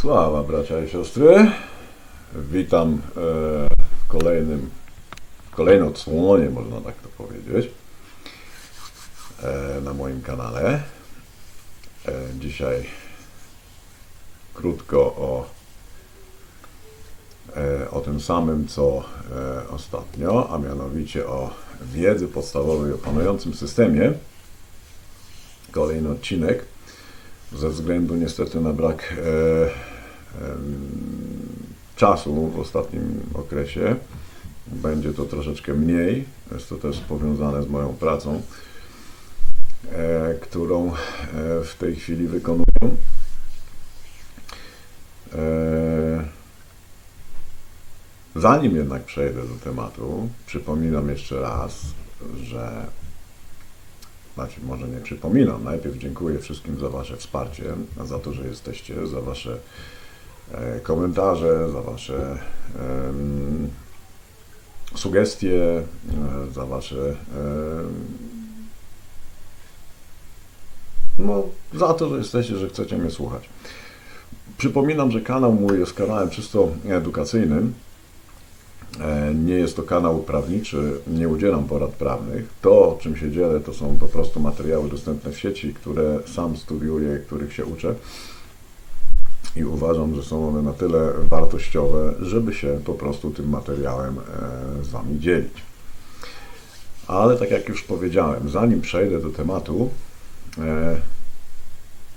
Sława bracia i siostry. Witam e, w kolejnym, w odsłonie, można tak to powiedzieć, e, na moim kanale. E, dzisiaj krótko o, o tym samym, co ostatnio, a mianowicie o wiedzy podstawowej o panującym systemie. Kolejny odcinek ze względu niestety na brak e, czasu w ostatnim okresie. Będzie to troszeczkę mniej, jest to też powiązane z moją pracą, e, którą e, w tej chwili wykonuję. E, zanim jednak przejdę do tematu, przypominam jeszcze raz, że znaczy może nie przypominam, najpierw dziękuję wszystkim za Wasze wsparcie, za to, że jesteście, za Wasze komentarze, za Wasze sugestie, e, za Wasze no, za to, że jesteście, że chcecie mnie słuchać. Przypominam, że kanał mój jest kanałem czysto edukacyjnym. E, nie jest to kanał prawniczy, nie udzielam porad prawnych. To, czym się dzielę, to są po prostu materiały dostępne w sieci, które sam studiuję, których się uczę. I uważam, że są one na tyle wartościowe, żeby się po prostu tym materiałem e, z Wami dzielić. Ale tak jak już powiedziałem, zanim przejdę do tematu, e,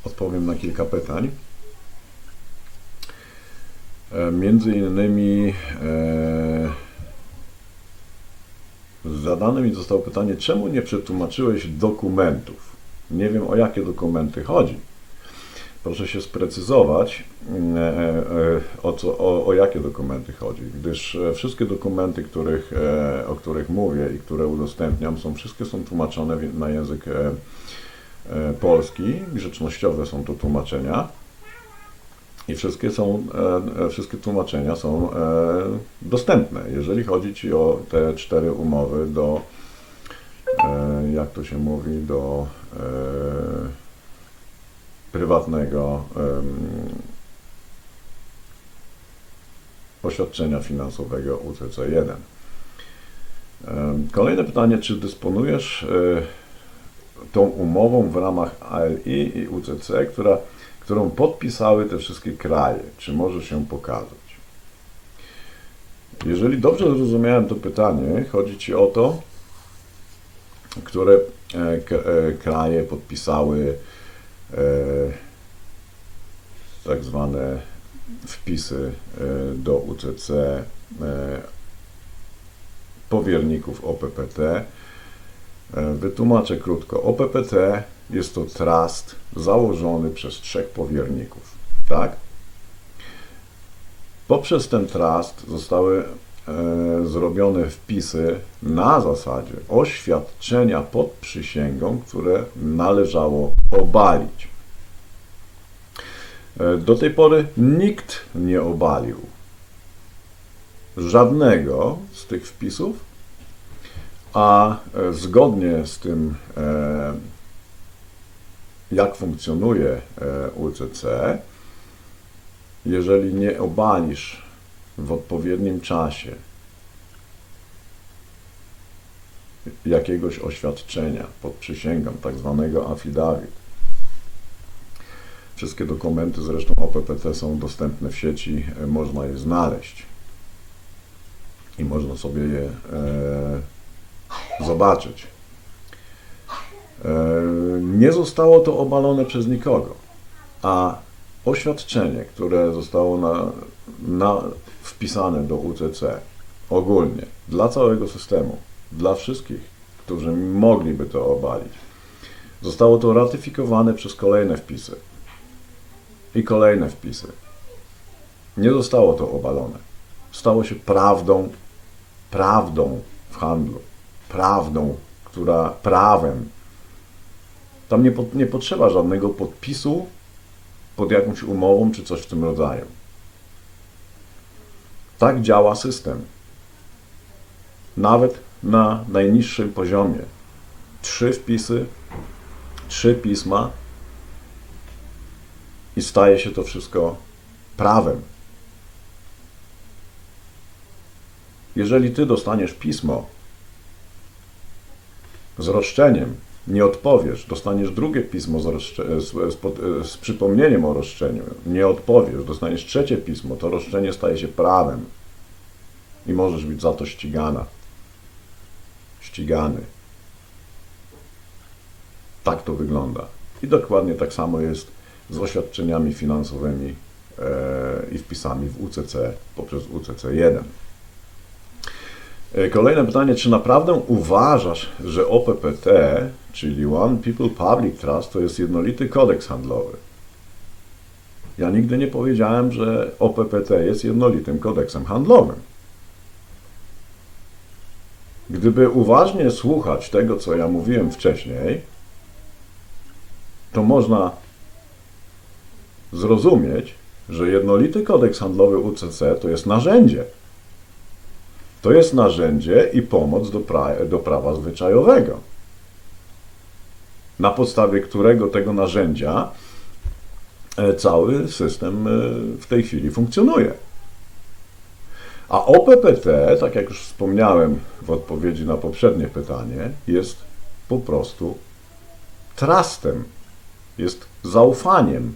odpowiem na kilka pytań. E, między innymi zadane mi zostało pytanie, czemu nie przetłumaczyłeś dokumentów? Nie wiem o jakie dokumenty chodzi. Proszę się sprecyzować, e, o, co, o, o jakie dokumenty chodzi, gdyż wszystkie dokumenty, których, o których mówię i które udostępniam, są wszystkie są tłumaczone na język polski. Grzecznościowe są to tłumaczenia i wszystkie, są, e, e, wszystkie tłumaczenia są e, dostępne. Jeżeli chodzi Ci o te cztery umowy do, jak to się mówi, do prywatnego oświadczenia finansowego UCC1. Kolejne pytanie, czy dysponujesz tą umową w ramach ALI i UCC, która którą podpisały te wszystkie kraje. Czy może się pokazać? Jeżeli dobrze zrozumiałem to pytanie, chodzi Ci o to, które e, e, kraje podpisały e, tak zwane wpisy do UCC powierników OPPT. Wytłumaczę krótko. OPPT jest to trust założony przez trzech powierników. Tak? Poprzez ten trust zostały e, zrobione wpisy na zasadzie oświadczenia pod przysięgą, które należało obalić. E, do tej pory nikt nie obalił żadnego z tych wpisów, a e, zgodnie z tym e, jak funkcjonuje e, UCC, jeżeli nie obalisz w odpowiednim czasie jakiegoś oświadczenia pod przysięgą, tak zwanego affidavit. Wszystkie dokumenty zresztą OPPT są dostępne w sieci, e, można je znaleźć i można sobie je e, zobaczyć. E, nie zostało to obalone przez nikogo, a oświadczenie, które zostało na, na, wpisane do UCC ogólnie dla całego systemu, dla wszystkich, którzy mogliby to obalić, zostało to ratyfikowane przez kolejne wpisy i kolejne wpisy. Nie zostało to obalone. Stało się prawdą, prawdą w handlu, prawdą, która prawem tam nie, nie potrzeba żadnego podpisu pod jakąś umową czy coś w tym rodzaju. Tak działa system. Nawet na najniższym poziomie. Trzy wpisy, trzy pisma i staje się to wszystko prawem. Jeżeli ty dostaniesz pismo z roszczeniem, nie odpowiesz, dostaniesz drugie pismo z, roszcze- z, z, z przypomnieniem o roszczeniu, nie odpowiesz, dostaniesz trzecie pismo, to roszczenie staje się prawem i możesz być za to ścigana. Ścigany. Tak to wygląda. I dokładnie tak samo jest z oświadczeniami finansowymi e, i wpisami w UCC poprzez UCC 1. E, kolejne pytanie, czy naprawdę uważasz, że OPPT, czyli One People Public Trust, to jest jednolity kodeks handlowy? Ja nigdy nie powiedziałem, że OPPT jest jednolitym kodeksem handlowym. Gdyby uważnie słuchać tego, co ja mówiłem wcześniej, to można zrozumieć, że jednolity kodeks handlowy UCC to jest narzędzie. To jest narzędzie i pomoc do, pra do prawa zwyczajowego, na podstawie którego tego narzędzia e, cały system e, w tej chwili funkcjonuje. A OPPT, tak jak już wspomniałem w odpowiedzi na poprzednie pytanie, jest po prostu trustem, jest zaufaniem.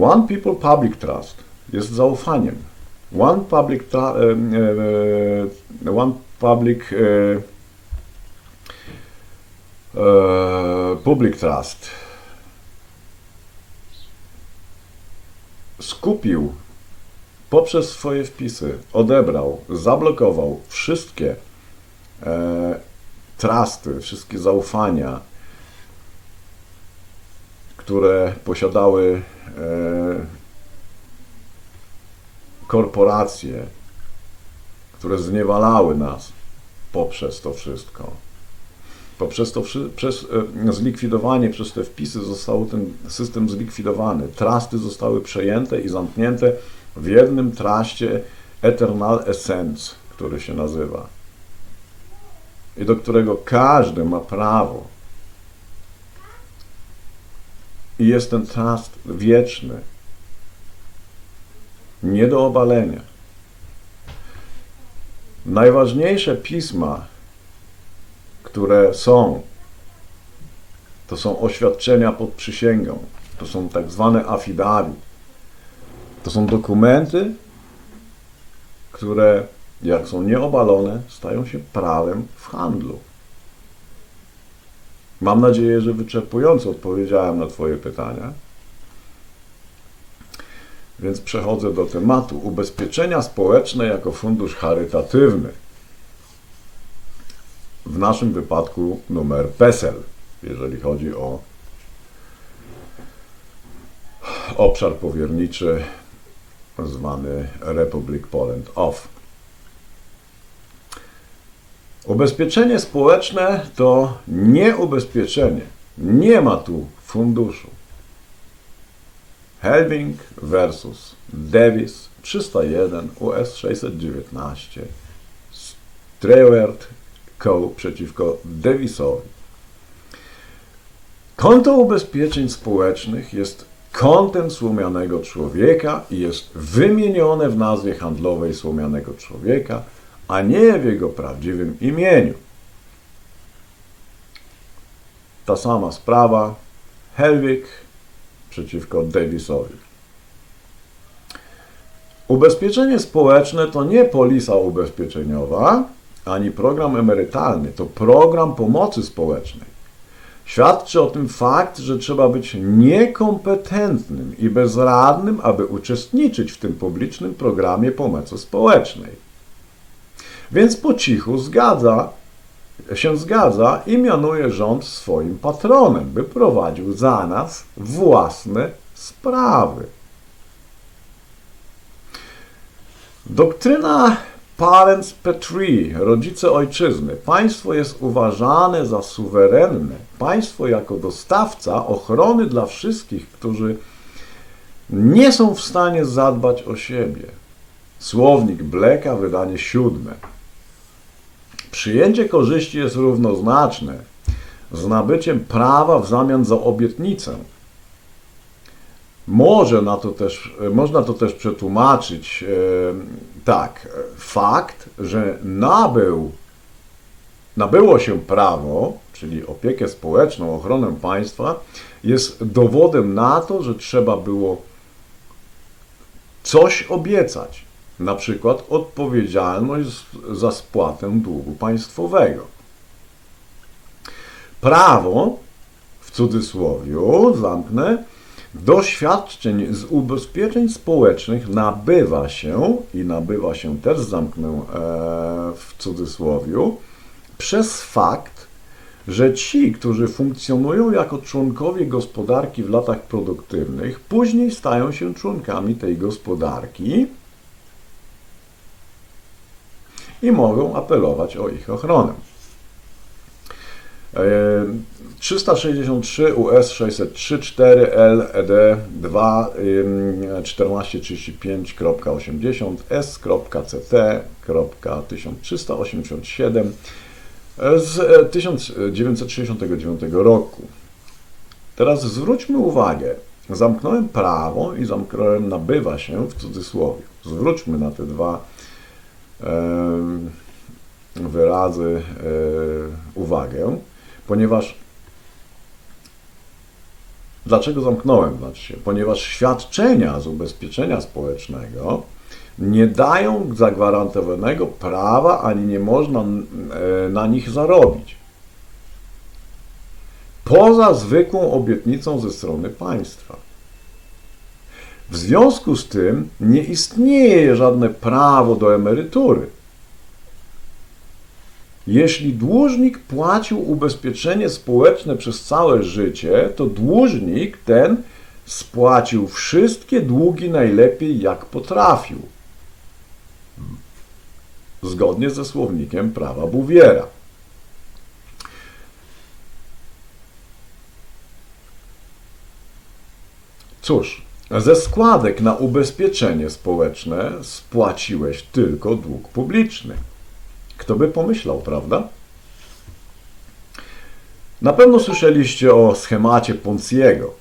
One People Public Trust jest zaufaniem. One Public, tra- e, e, one public e, Public Trust skupił poprzez swoje wpisy odebrał, zablokował wszystkie e, trusty, wszystkie zaufania, które posiadały e, korporacje, które zniewalały nas poprzez to wszystko. Poprzez to przez e, zlikwidowanie, przez te wpisy został ten system zlikwidowany. Trusty zostały przejęte i zamknięte w jednym traście Eternal Essence, który się nazywa. I do którego każdy ma prawo. I jest ten trust wieczny, nie do obalenia. Najważniejsze pisma, które są, to są oświadczenia pod przysięgą, to są tak zwane affidavit to są dokumenty, które jak są nieobalone, stają się prawem w handlu. Mam nadzieję, że wyczerpująco odpowiedziałem na Twoje pytania. Więc przechodzę do tematu ubezpieczenia społeczne jako fundusz charytatywny. W naszym wypadku numer PESEL, jeżeli chodzi o obszar powierniczy zwany Republic Poland OFF. Ubezpieczenie społeczne to nie ubezpieczenie. Nie ma tu funduszu. Helbing versus Davis 301 US 619 Stewart Co. przeciwko Davisowi. Konto ubezpieczeń społecznych jest kontem słomianego człowieka i jest wymienione w nazwie handlowej słomianego człowieka, a nie w jego prawdziwym imieniu. Ta sama sprawa Helwig przeciwko Davisowi. Ubezpieczenie społeczne to nie polisa ubezpieczeniowa, ani program emerytalny, to program pomocy społecznej. Świadczy o tym fakt, że trzeba być niekompetentnym i bezradnym, aby uczestniczyć w tym publicznym programie pomocy społecznej. Więc po cichu zgadza, się zgadza i mianuje rząd swoim patronem, by prowadził za nas własne sprawy. Doktryna Parents Petri, rodzice ojczyzny. Państwo jest uważane za suwerenne. Państwo jako dostawca ochrony dla wszystkich, którzy nie są w stanie zadbać o siebie. Słownik Bleka, wydanie siódme. Przyjęcie korzyści jest równoznaczne z nabyciem prawa w zamian za obietnicę. Może na to też, można to też przetłumaczyć tak. Fakt, że nabył, nabyło się prawo, czyli opiekę społeczną, ochronę państwa, jest dowodem na to, że trzeba było coś obiecać, na przykład odpowiedzialność za spłatę długu państwowego. Prawo, w cudzysłowie, zamknę, doświadczeń z ubezpieczeń społecznych nabywa się, i nabywa się też, zamknę e, w cudzysłowie, przez fakt, że ci, którzy funkcjonują jako członkowie gospodarki w latach produktywnych, później stają się członkami tej gospodarki i mogą apelować o ich ochronę. 363 US 603 4 LED 2 1435.80 S.CT.1387 z 1969 roku. Teraz zwróćmy uwagę, zamknąłem prawo i zamknąłem nabywa się w cudzysłowie. Zwróćmy na te dwa wyrazy uwagę, ponieważ Dlaczego zamknąłem? Znaczy, ponieważ świadczenia z ubezpieczenia społecznego nie dają zagwarantowanego prawa, ani nie można e, na nich zarobić. Poza zwykłą obietnicą ze strony państwa. W związku z tym nie istnieje żadne prawo do emerytury. Jeśli dłużnik płacił ubezpieczenie społeczne przez całe życie, to dłużnik ten spłacił wszystkie długi najlepiej jak potrafił zgodnie ze słownikiem prawa Bouviera. Cóż, ze składek na ubezpieczenie społeczne spłaciłeś tylko dług publiczny. Kto by pomyślał, prawda? Na pewno słyszeliście o schemacie Ponciego,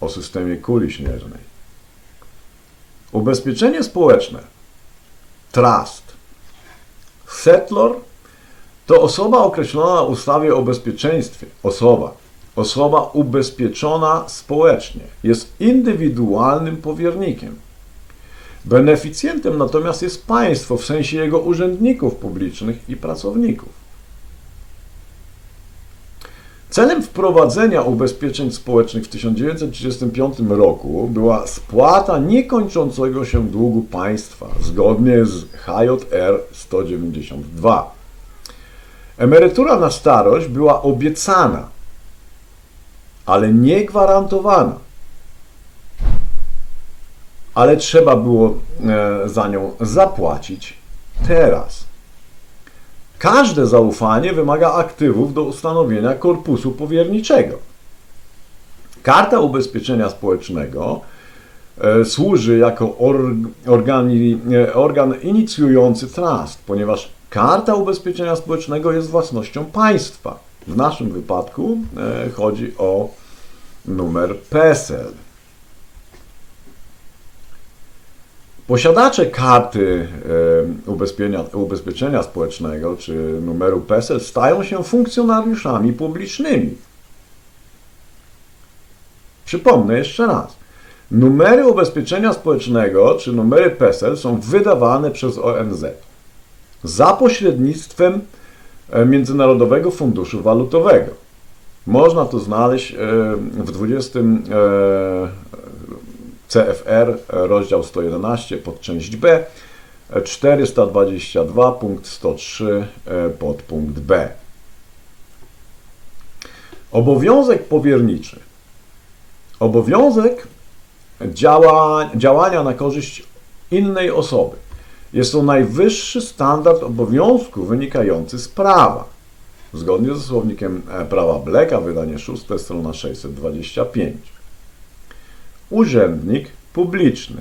o systemie kuli śnieżnej. Ubezpieczenie społeczne, trust, Settler to osoba określona w ustawie o bezpieczeństwie. Osoba. Osoba ubezpieczona społecznie. Jest indywidualnym powiernikiem. Beneficjentem natomiast jest państwo w sensie jego urzędników publicznych i pracowników. Celem wprowadzenia ubezpieczeń społecznych w 1935 roku była spłata niekończącego się długu państwa zgodnie z HJR 192. Emerytura na starość była obiecana, ale nie gwarantowana. Ale trzeba było e, za nią zapłacić teraz. Każde zaufanie wymaga aktywów do ustanowienia korpusu powierniczego. Karta ubezpieczenia społecznego e, służy jako organi, e, organ inicjujący trust, ponieważ karta ubezpieczenia społecznego jest własnością państwa. W naszym wypadku e, chodzi o numer PESEL. Posiadacze karty ubezpieczenia, ubezpieczenia społecznego czy numeru PESEL stają się funkcjonariuszami publicznymi. Przypomnę jeszcze raz. Numery ubezpieczenia społecznego czy numery PESEL są wydawane przez ONZ za pośrednictwem e, Międzynarodowego Funduszu Walutowego. Można to znaleźć w 20 CFR, rozdział 111, podczęść B, 422, punkt 103, podpunkt B. Obowiązek powierniczy. Obowiązek działa, działania na korzyść innej osoby. Jest to najwyższy standard obowiązku wynikający z prawa. Zgodnie ze słownikiem e, prawa Bleka, wydanie 6, strona 625 urzędnik publiczny.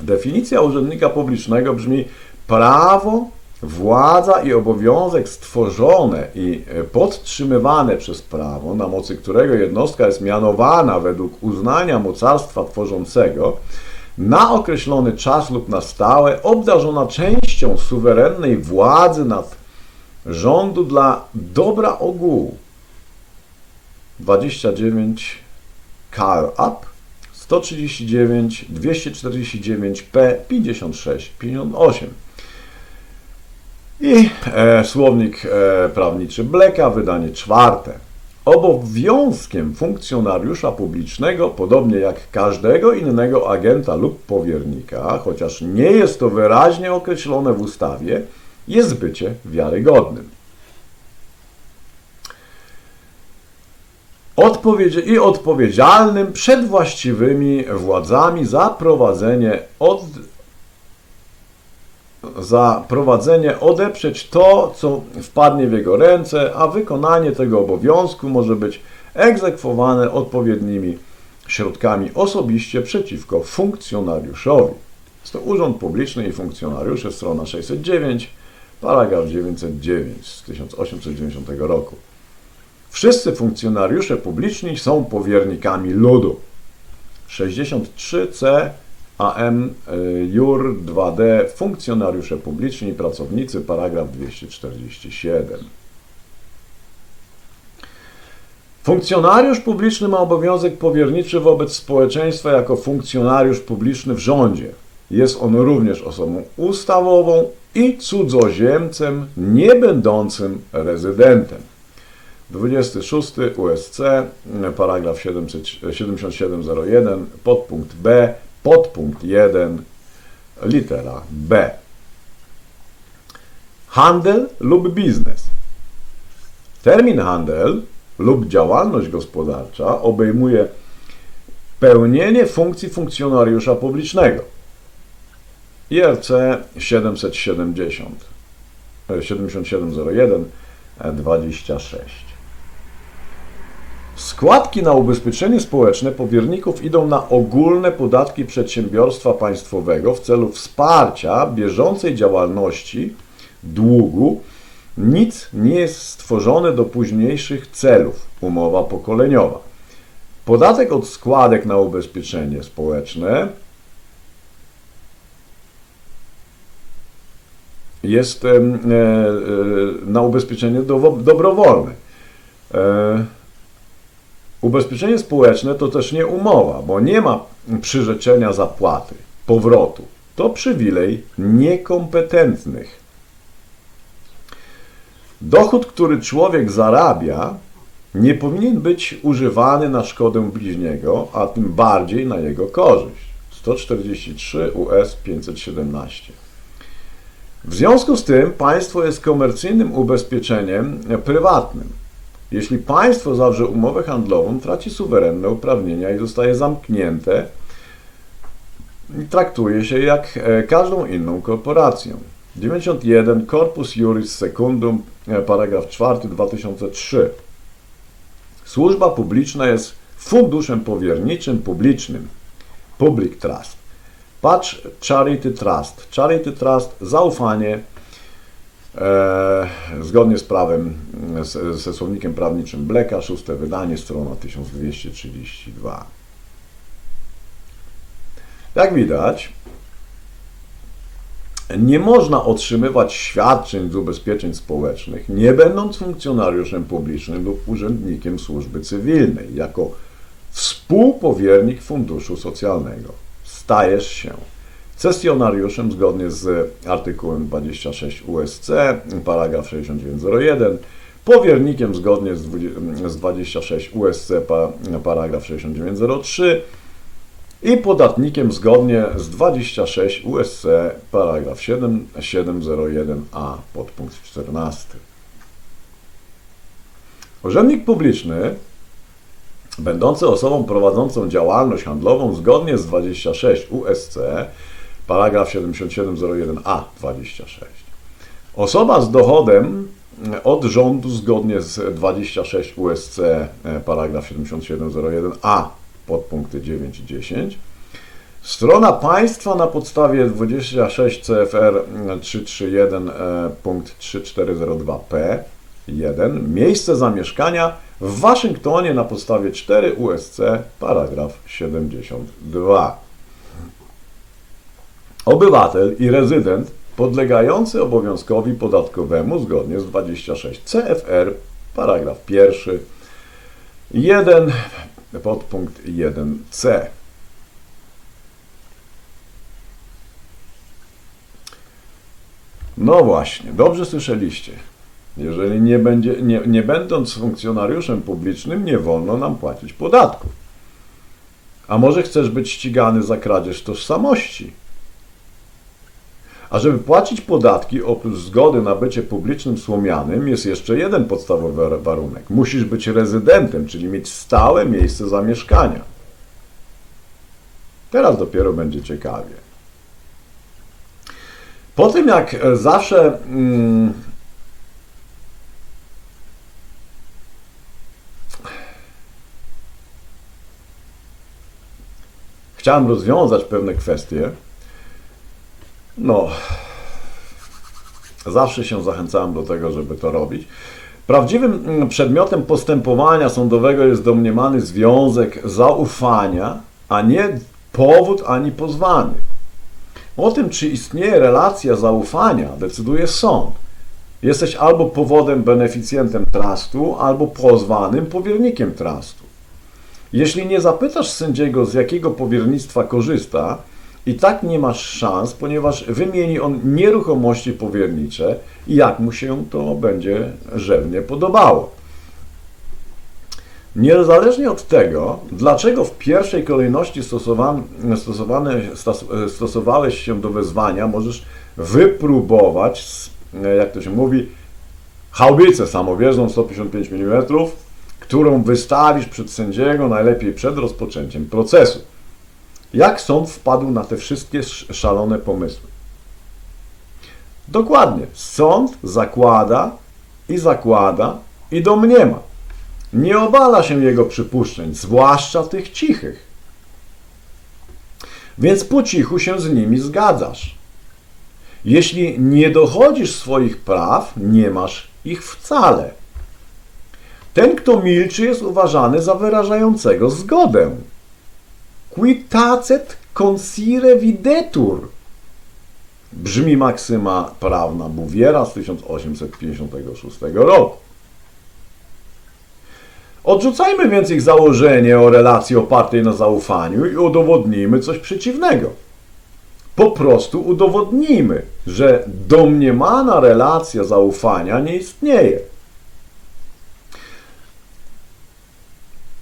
Definicja urzędnika publicznego brzmi prawo władza i obowiązek stworzone i podtrzymywane przez prawo, na mocy którego jednostka jest mianowana według uznania mocarstwa tworzącego, na określony czas lub na stałe, obdarzona częścią suwerennej władzy nad rządu dla dobra ogółu. 29 Carl Up 139 249 P 56 58 i e, słownik e, prawniczy Bleka, wydanie czwarte. Obowiązkiem funkcjonariusza publicznego, podobnie jak każdego innego agenta lub powiernika, chociaż nie jest to wyraźnie określone w ustawie, jest bycie wiarygodnym. Odpowiedzi i odpowiedzialnym przed właściwymi władzami za prowadzenie od za prowadzenie odeprzeć to, co wpadnie w jego ręce, a wykonanie tego obowiązku może być egzekwowane odpowiednimi środkami osobiście przeciwko funkcjonariuszowi. Jest to Urząd Publiczny i Funkcjonariusze, strona 609, paragraf 909 z 1890 roku. Wszyscy funkcjonariusze publiczni są powiernikami ludu. 63c AM y, JUR 2D funkcjonariusze publiczni pracownicy, paragraf 247. Funkcjonariusz publiczny ma obowiązek powierniczy wobec społeczeństwa jako funkcjonariusz publiczny w rządzie. Jest on również osobą ustawową i cudzoziemcem nie będącym rezydentem. 26 USC, paragraf 7701, podpunkt B Podpunkt 1, litera B. Handel lub biznes. Termin handel lub działalność gospodarcza obejmuje pełnienie funkcji funkcjonariusza publicznego. IRC 770 7701 26 Składki na ubezpieczenie społeczne powierników idą na ogólne podatki przedsiębiorstwa państwowego w celu wsparcia bieżącej działalności, długu. Nic nie jest stworzone do późniejszych celów. Umowa pokoleniowa. Podatek od składek na ubezpieczenie społeczne jest e, e, na ubezpieczenie dobrowolne. Ubezpieczenie społeczne to też nie umowa, bo nie ma przyrzeczenia zapłaty, powrotu. To przywilej niekompetentnych. Dochód, który człowiek zarabia, nie powinien być używany na szkodę bliźniego, a tym bardziej na jego korzyść. 143 US 517. W związku z tym państwo jest komercyjnym ubezpieczeniem prywatnym. Jeśli państwo zawrze umowę handlową, traci suwerenne uprawnienia i zostaje zamknięte i traktuje się jak e, każdą inną korporację. 91 Corpus Juris Secundum, e, paragraf 4, 2003. Służba publiczna jest funduszem powierniczym publicznym. Public Trust. Patrz Charity Trust. Charity Trust, zaufanie, zgodnie z prawem, ze słownikiem prawniczym Bleka, szóste wydanie, strona 1232. Jak widać, nie można otrzymywać świadczeń z ubezpieczeń społecznych, nie będąc funkcjonariuszem publicznym lub urzędnikiem służby cywilnej, jako współpowiernik funduszu socjalnego. Stajesz się Cesjonariuszem zgodnie z artykułem 26 USC, paragraf 6901, powiernikiem zgodnie z 26 USC, paragraf 6903 i podatnikiem zgodnie z 26 USC, paragraf 7701a, podpunkt 14. Urzędnik publiczny będący osobą prowadzącą działalność handlową zgodnie z 26 USC paragraf 7701a 26. Osoba z dochodem od rządu zgodnie z 26 USC paragraf 7701a podpunkty 9 i 10 Strona państwa na podstawie 26 CFR 331 e, punkt 3402p 1 miejsce zamieszkania w Waszyngtonie na podstawie 4 USC paragraf 72. Obywatel i rezydent podlegający obowiązkowi podatkowemu zgodnie z 26 CFR paragraf 1 1 podpunkt 1c. No właśnie, dobrze słyszeliście. Jeżeli nie, będzie, nie, nie będąc funkcjonariuszem publicznym, nie wolno nam płacić podatków. A może chcesz być ścigany za kradzież tożsamości? A żeby płacić podatki, oprócz zgody na bycie publicznym słomianym, jest jeszcze jeden podstawowy warunek. Musisz być rezydentem, czyli mieć stałe miejsce zamieszkania. Teraz dopiero będzie ciekawie. Po tym jak zawsze mm, chciałem rozwiązać pewne kwestie, no, zawsze się zachęcałem do tego, żeby to robić. Prawdziwym mm, przedmiotem postępowania sądowego jest domniemany związek zaufania, a nie powód ani pozwany. O tym, czy istnieje relacja zaufania, decyduje sąd. Jesteś albo powodem, beneficjentem trustu, albo pozwanym powiernikiem trustu. Jeśli nie zapytasz sędziego, z jakiego powiernictwa korzysta, i tak nie masz szans, ponieważ wymieni on nieruchomości powiernicze i jak mu się to będzie rzewnie podobało. Niezależnie od tego, dlaczego w pierwszej kolejności stosowane, stosowałeś się do wezwania, możesz wypróbować, jak to się mówi, haubicę samowieżną 155 mm, którą wystawisz przed sędziego najlepiej przed rozpoczęciem procesu. Jak sąd wpadł na te wszystkie szalone pomysły? Dokładnie. Sąd zakłada i zakłada i domniema. Nie obala się jego przypuszczeń, zwłaszcza tych cichych. Więc po cichu się z nimi zgadzasz. Jeśli nie dochodzisz swoich praw, nie masz ich wcale. Ten, kto milczy, jest uważany za wyrażającego zgodę. Qui tacet consire videtur. Brzmi maksyma prawna Bouviera z 1856 roku. Odrzucajmy więc ich założenie o relacji opartej na zaufaniu i udowodnijmy coś przeciwnego. Po prostu udowodnijmy, że domniemana relacja zaufania nie istnieje.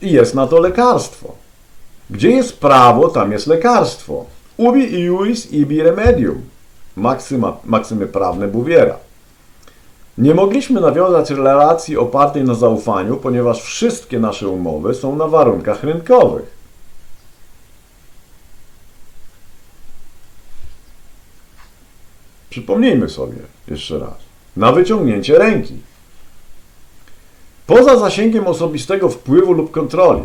I jest na to lekarstwo. Gdzie jest prawo, tam jest lekarstwo. Ubi iuis ibi remedium. Maksyma, maksymy prawne Bouviera. Nie mogliśmy nawiązać relacji opartej na zaufaniu, ponieważ wszystkie nasze umowy są na warunkach rynkowych. Przypomnijmy sobie jeszcze raz. Na wyciągnięcie ręki. Poza zasięgiem osobistego wpływu lub kontroli.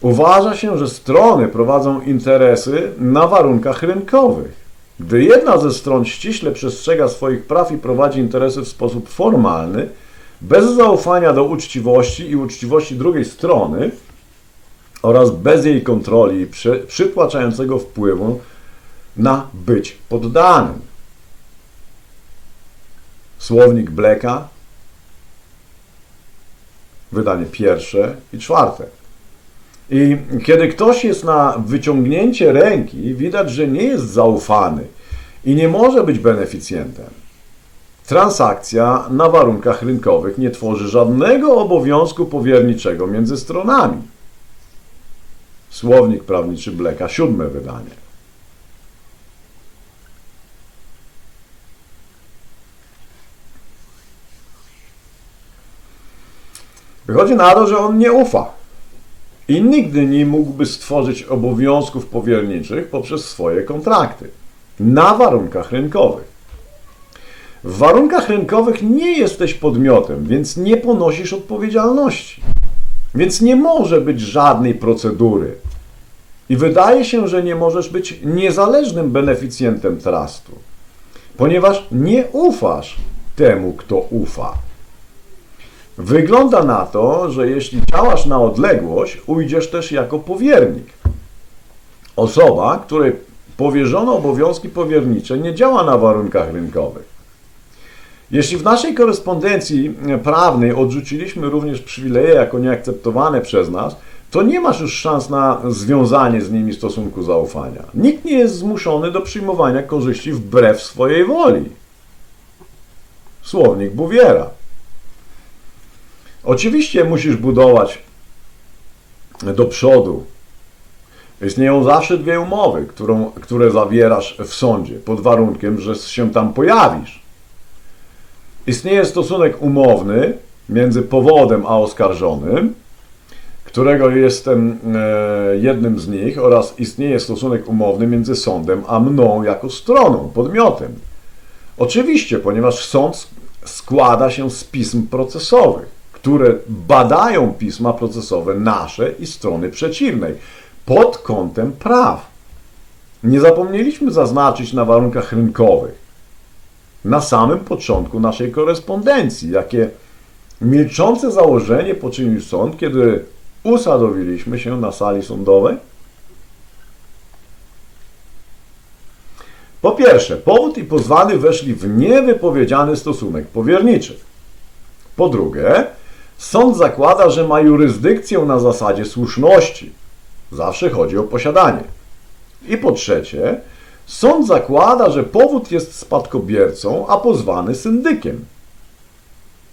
Uważa się, że strony prowadzą interesy na warunkach rynkowych. Gdy jedna ze stron ściśle przestrzega swoich praw i prowadzi interesy w sposób formalny, bez zaufania do uczciwości i uczciwości drugiej strony oraz bez jej kontroli i przy, przytłaczającego wpływu na być poddanym. Słownik Bleka, wydanie pierwsze i czwarte. I kiedy ktoś jest na wyciągnięcie ręki, widać, że nie jest zaufany i nie może być beneficjentem. Transakcja na warunkach rynkowych nie tworzy żadnego obowiązku powierniczego między stronami. Słownik prawniczy Bleka, siódme wydanie. Wychodzi na to, że on nie ufa i nigdy nie mógłby stworzyć obowiązków powierniczych poprzez swoje kontrakty na warunkach rynkowych. W warunkach rynkowych nie jesteś podmiotem, więc nie ponosisz odpowiedzialności. Więc nie może być żadnej procedury. I wydaje się, że nie możesz być niezależnym beneficjentem trustu, ponieważ nie ufasz temu, kto ufa. Wygląda na to, że jeśli działasz na odległość, ujdziesz też jako powiernik. Osoba, której powierzono obowiązki powiernicze, nie działa na warunkach rynkowych. Jeśli w naszej korespondencji prawnej odrzuciliśmy również przywileje jako nieakceptowane przez nas, to nie masz już szans na związanie z nimi stosunku zaufania. Nikt nie jest zmuszony do przyjmowania korzyści wbrew swojej woli. Słownik Buwiera. Oczywiście musisz budować do przodu. Istnieją zawsze dwie umowy, którą, które zawierasz w sądzie, pod warunkiem, że się tam pojawisz. Istnieje stosunek umowny między powodem a oskarżonym, którego jestem e, jednym z nich, oraz istnieje stosunek umowny między sądem a mną jako stroną, podmiotem. Oczywiście, ponieważ sąd składa się z pism procesowych, które badają pisma procesowe nasze i strony przeciwnej pod kątem praw. Nie zapomnieliśmy zaznaczyć na warunkach rynkowych na samym początku naszej korespondencji, jakie milczące założenie poczynił sąd, kiedy usadowiliśmy się na sali sądowej? Po pierwsze, powód i pozwany weszli w niewypowiedziany stosunek powierniczy. Po drugie, sąd zakłada, że ma jurysdykcję na zasadzie słuszności. Zawsze chodzi o posiadanie. I po trzecie, sąd zakłada, że powód jest spadkobiercą, a pozwany syndykiem.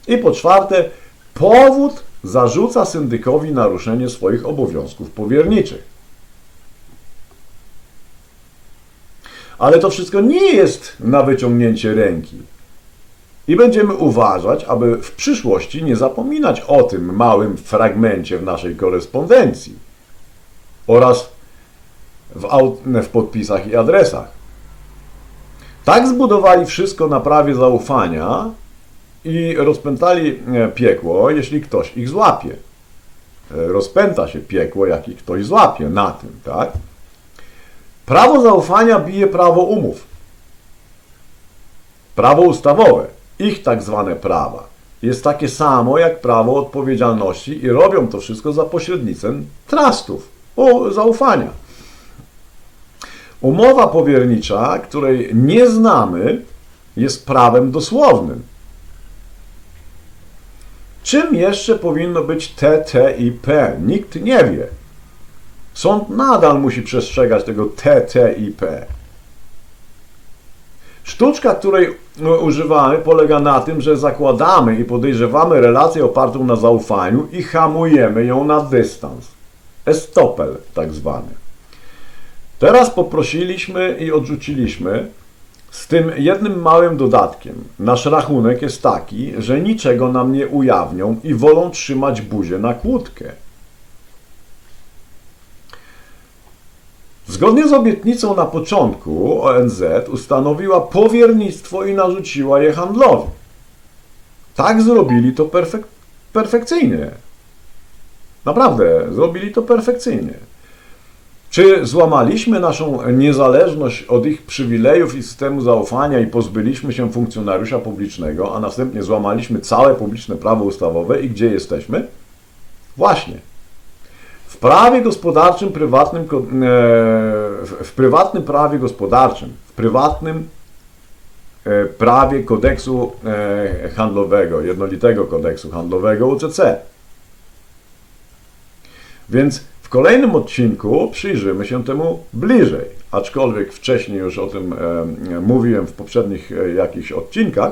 I po czwarte, powód zarzuca syndykowi naruszenie swoich obowiązków powierniczych. Ale to wszystko nie jest na wyciągnięcie ręki. I będziemy uważać, aby w przyszłości nie zapominać o tym małym fragmencie w naszej korespondencji oraz w, w podpisach i adresach. Tak zbudowali wszystko na prawie zaufania, i rozpętali e, piekło, jeśli ktoś ich złapie. E, rozpęta się piekło, jak ich ktoś złapie na tym, tak? Prawo zaufania bije prawo umów. Prawo ustawowe, ich tak zwane prawa, jest takie samo jak prawo odpowiedzialności i robią to wszystko za pośrednictwem trustów, o, zaufania. Umowa powiernicza, której nie znamy, jest prawem dosłownym. Czym jeszcze powinno być TTIP? Nikt nie wie. Sąd nadal musi przestrzegać tego TTIP. Sztuczka, której używamy, polega na tym, że zakładamy i podejrzewamy relację opartą na zaufaniu i hamujemy ją na dystans. Estopel tak zwany. Teraz poprosiliśmy i odrzuciliśmy z tym jednym małym dodatkiem. Nasz rachunek jest taki, że niczego nam nie ujawnią i wolą trzymać buzię na kłódkę. Zgodnie z obietnicą na początku ONZ ustanowiła powiernictwo i narzuciła je handlowi. Tak zrobili to perfek perfekcyjnie. Naprawdę, zrobili to perfekcyjnie. Czy złamaliśmy naszą niezależność od ich przywilejów i systemu zaufania i pozbyliśmy się funkcjonariusza publicznego, a następnie złamaliśmy całe publiczne prawo ustawowe i gdzie jesteśmy? Właśnie. W prawie gospodarczym, prywatnym, e, w prywatnym prawie gospodarczym, w prywatnym e, prawie kodeksu e, handlowego, jednolitego kodeksu handlowego UCC. Więc w kolejnym odcinku przyjrzymy się temu bliżej, aczkolwiek wcześniej już o tym mówiłem w poprzednich jakichś odcinkach,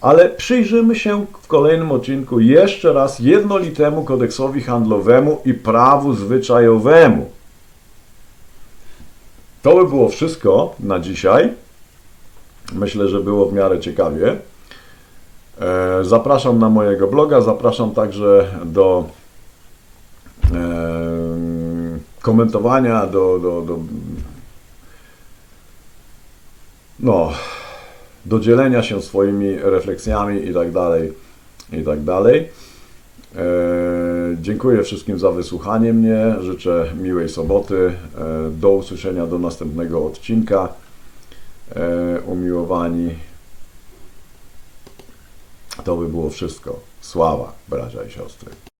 ale przyjrzymy się w kolejnym odcinku jeszcze raz jednolitemu kodeksowi handlowemu i prawu zwyczajowemu. To by było wszystko na dzisiaj. Myślę, że było w miarę ciekawie. E, zapraszam na mojego bloga, zapraszam także do komentowania, do, do, do, no, do dzielenia się swoimi refleksjami i tak dalej, i tak. E, Dziękuję wszystkim za wysłuchanie mnie. Życzę miłej soboty. E, Do usłyszenia do następnego odcinka. E, Umiłowani. To by było wszystko. Sława, bracia i siostry.